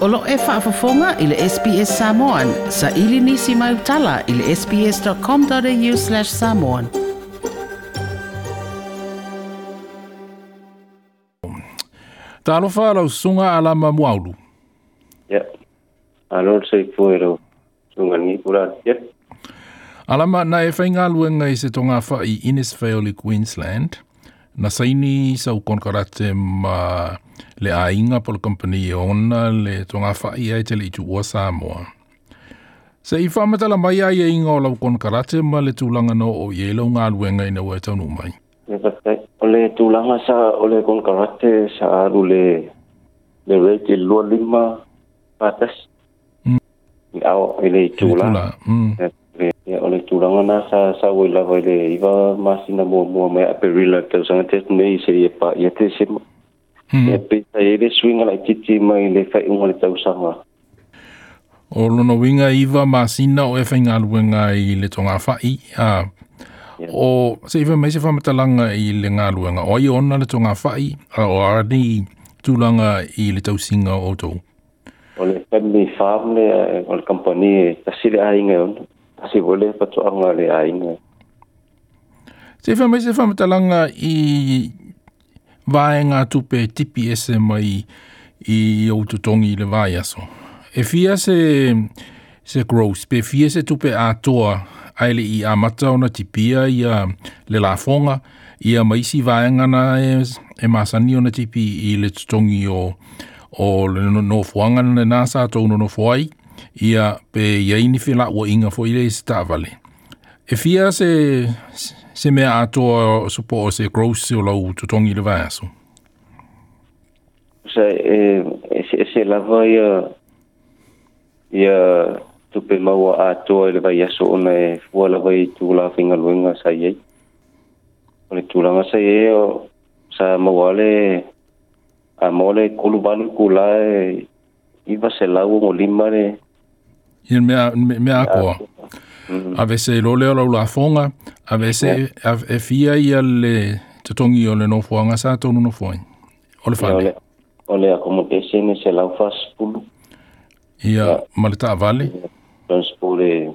Olo e whaafafonga i le SPS Samoan. Sa ili nisi mai utala i le sps.com.au slash samoan. Ta alofa lau sunga alama muaulu. Ya. Alo se fuero. Sunga ni pura. Ya. Alama na e whainga luenga i se tonga wha i Innisfail i Queensland. Na saini sa ukon karate ma le a inga pol company e ona le tonga wha i ai te le itu ua Samoa. Se i whamatala mai ai e inga o lau kon karate ma le tūlanga no o i e lau ngā luenga i na ua taunu mai. Ya pakai. Ole tulanga sa ole kon karate sa aru le le rate lua lima patas. Mm. I au ele tulanga. Mm. Ya ole tulanga na sa sa wila wile iwa masina mua mua mai aperila tau sanga te nei se ia pa ia te se Mm. ia pe sa ele swinga lai titi mai le fai unga le tau sanga. O lono winga iwa masina o e whainga luenga i le tonga whai. A, o se iwa mai se whamatalanga i le ngā luenga. O i ona le tonga whai, a o arani tūlanga i le tausinga o tau. Ole family farm le eh, ole company tasi le ainga on. Tasi wole patuanga le ainga. Se iwa mai se whamatalanga i vaenga tupe tipi ese mai i o le vai aso. E fia se, se gross, pe fia se tupe atoa aile i amata ona tipia i a le lafonga, i a maisi vaenga na e, e masani ona tipi i le tutongi o, o le no, na nasa tau no no ia i ia ini fila whila ua inga fo ile se tāwale. E fia se, se mea atoa supo o se growth o lau tutongi le vai aso. Sa e, e se, e se lava ia ia tupe maua atoa toa le vai aso ona e fua lava i tu la finga luenga sa iei. Ole tūlanga sa iei o sa maua le a mole kulu balu kula e iwa se lau o lima le Ia mea, me- mea akoa. A vese lo leo lau la fonga, a vese a, e fia ia le tutongi o le no fuanga sa tonu no fuang. O le ole accommodation se lau fas pulu Ia maleta vale. transport e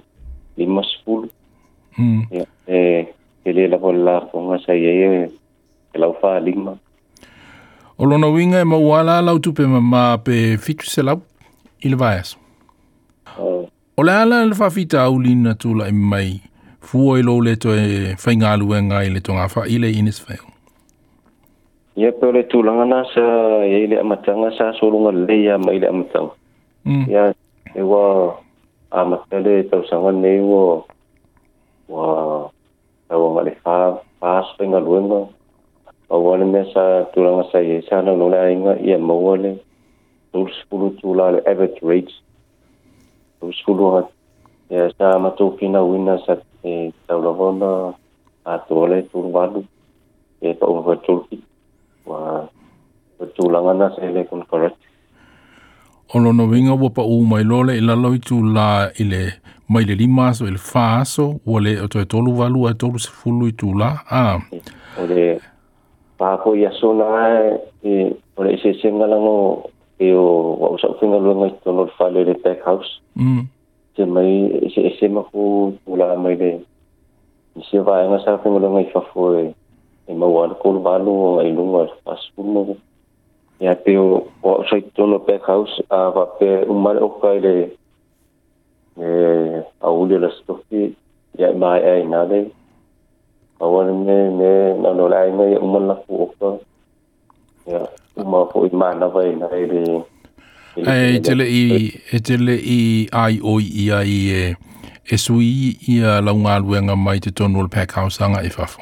lima sepulu. Mm. Ia, e e le la la fonga sa iei e e lau fa lima. O lona winga e mauala lau tupe ma, pe fitu se lau i le. Uh, O le ala le whawhita au lina tula i mai fua i lo le to e whainga luenga i le tonga wha i le wheo. Ia pe ole tūlanga na sa e le amatanga sa solunga le ia mai le amatanga. Mm. Ia e wa amatele tau sanga nei wo wa tau nga le fa fa spenga luenga. O wane me sa tūlanga sa e sa na nula inga ia maua le tūl spulu tūla le average rates. sekolah ya sa matu fina wina sa e taulavona atu ole tur badu e to vertul wa vertulanga na sele kun korat ono no winga wo pa u mai lole la loi tu ile mai le lima so il faso wo le to to lu valu a to se fulu tu a. Ole pa ko ya sona e ole se se ngalango eo wa usa ufinga lo ngai tono fale le back house mm. Se mai se se ma ko pula mai le se va nga sa finga lo ngai fa fo e ma wa ko va lo ai e lo wa e pas mo ya pe wa usa tono back house a va pe mal o kai le e a ule la stofi ya mai e ai na le awan me me na no lai me umal la ko ya maanavai na rei re e tele i e tele i ai øh, o ia i e e sui ia launga luenga mai te tonu le pēkhausanga e fafo.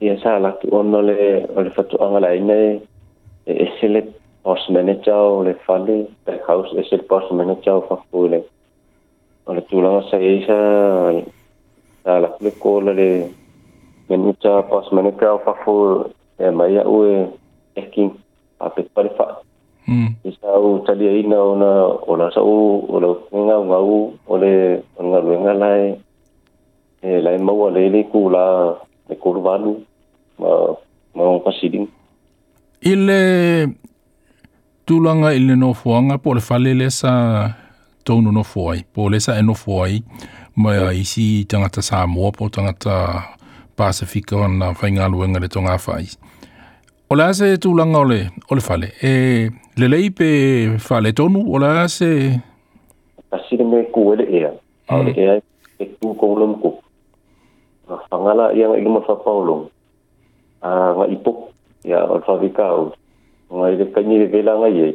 Ia sā laki ono le o le fatu angala nei e e sile boss manager o le whale pēkhaus e sile boss manager o fafo le o le tūlanga sa eisa sā laki le kōla le manager boss manager o fafo e mai au e eking a pe pare fa Mm. isa u tali ina ona ola sa u ona nga nga u ole nga luenga lai. E lai mau ole le ku la le ku valu ma ma on pasiding. Ile i le no fuanga po le fale le sa tonu no fuai, po le sa e no fuai, mai a isi tangata Samoa po tangata Pasifika na whainga luenga le tonga whai. O le ase tūlanga o le, o le fale, e le lei pe fale tonu, o le ase... Pasire me kuele ea, au le ea e tu koulom ku. Whangala ia ngai luma whapaulong, a ngā ipok, ia o le whawikau, ngai le kanyi le vela ngai e,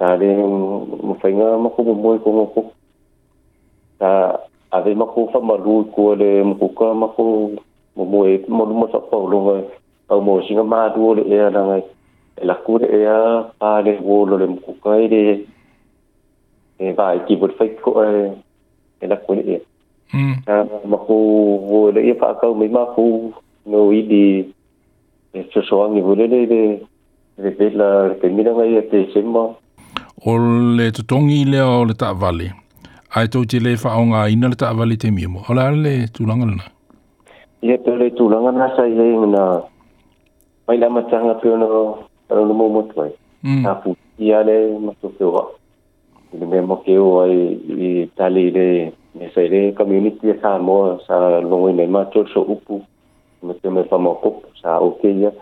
ta le mwhainga mako mo ko moko, ta ave mako whamalu kua le mkuka mako mo mo e mo mo au mo singa ma du le e na ngai e la ku e a pa le wo lo le ku kai de e vai ki bot fai ko e e la ku e mm ma ku wo le e pa ka mi ma ku no i di e so so angi wo le le de le de la ke mi na ngai e te semba o le tutongi le o le ta vale ai tau te le wha o ngā ina le ta vale te mimo o le tūlanga lana. Ia pe le tūlanga na sa ia na mai la matanga pe no no no mo toi a pu ia le ma to pe wa. Le me mo ke o ai i tali le me sai le community sa mo sa lo i me ma to so upu me te me fa mo ko sa o ke ia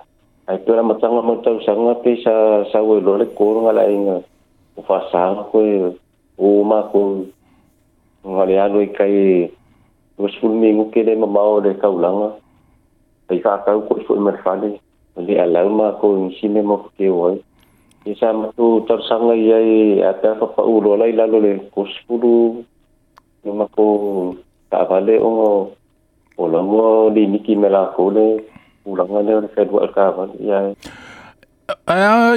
ai pe la matanga mo tau sa nga pe sa sa o lo le ko nga la inga. O fa sa ko o ma ko ngale alo i kai was ful mi ngu ke le ma mau le kaulanga ai ka ka ko fu mer fale Uli alam ma ko insine mo ke wai. Isa matu tersanga yai ada ke paulo lai lalu le kuspulu. Nama ko tak vale ongo. Ola mo di niki melako le. Ulangan le fedwa ka vale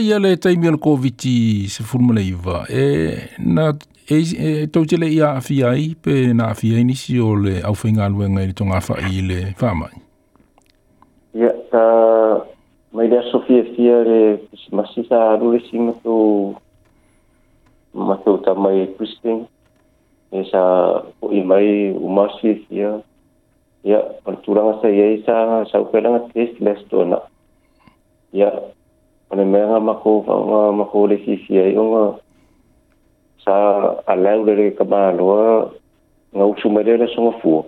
ia le taimi ala koviti se fulmale iwa. Eh, na, e, e tautele ia afiai pe na afiai nisi ole le au whainga aluenga i tonga fa i le whamai. Ya, ta, María Sofía Fiare, masiza Rulesi Mato, Mato Tamay Christine, esa Imai Umasi Fia, ya perturang saya isa saukelang tes les tona. Ya, ane menga mako fanga mako lesi fia yonga sa alau lele kamaloa ngau sumadela songa fuo.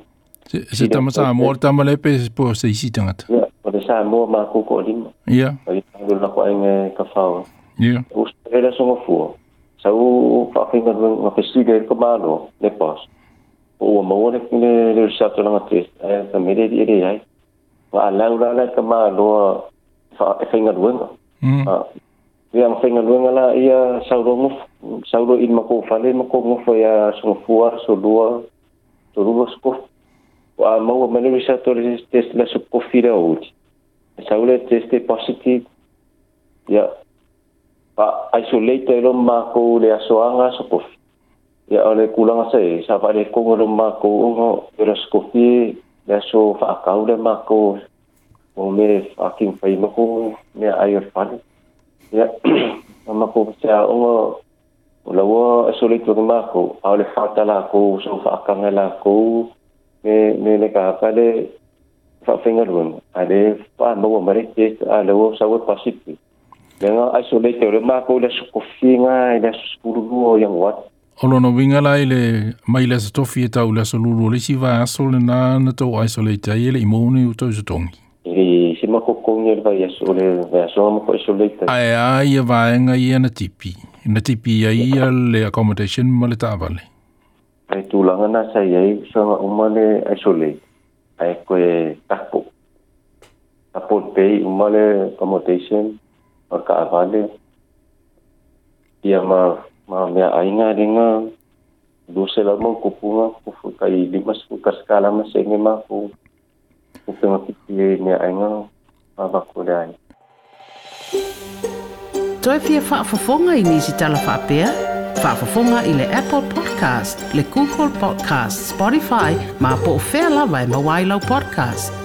Se tamasa amor tamalepe po se isi tangata. Ya. sa mo ma ku ko lima. Ya. Ya. Hmm. Ia ai tango la ko ai ka fao ia us era so fu sa u pa ki na na festiga ko malo le pas o ma ore ki le le sa to na tres ai sa mere di re ai wa la ura la ka malo fa e finga duenga ah. Ia ma finga duenga la ia sa ro mo sa ro in ma ko fale ma ko mo fo ia so fu so lua so lua sko wa mau ma le sa to le tes la so fira uti saule teste positive ya pa isolate lo ma ko le asoanga so po oleh ole kulanga se sa pa le kongo lo ma ko ngo pero skofi le so fa ka le ma ko o me fucking fai mo ko me ayo fan ia ma ko sa ngo Ola wa isolate lo ma ko a fa ta la ko so fa ka ko me me le ka ka le fa finger run ale pa mo mare ke ale wo sa wo pasiti lenga isolate le mako le so kofinga le so skuru yang wat O lono winga lai le mai le tofi e tau le so lulu le si va aso le na na tau isolate ai le imoni u tau tongi i si mako kongi le vai aso le vai aso mo ko isolate ai ai e vaenga ia na tipi. Na tipi ai ia le accommodation ma le tavale ai tulanga na sai ai so nga umale isolate ai haikwe tapo. Tapo pei umale accommodation और का वाले ia ma ma mea ainga ringa duse la mo kupunga kufu kai limas ku kaskala mas enge ma ku kupunga kiti mea ainga ma bakurai Toi fia wha fafonga i nisi tala whapea? Whaafafonga i le Apple Podcast, le Google Podcast, Spotify, ma po o whea lawa e mawailau podcast.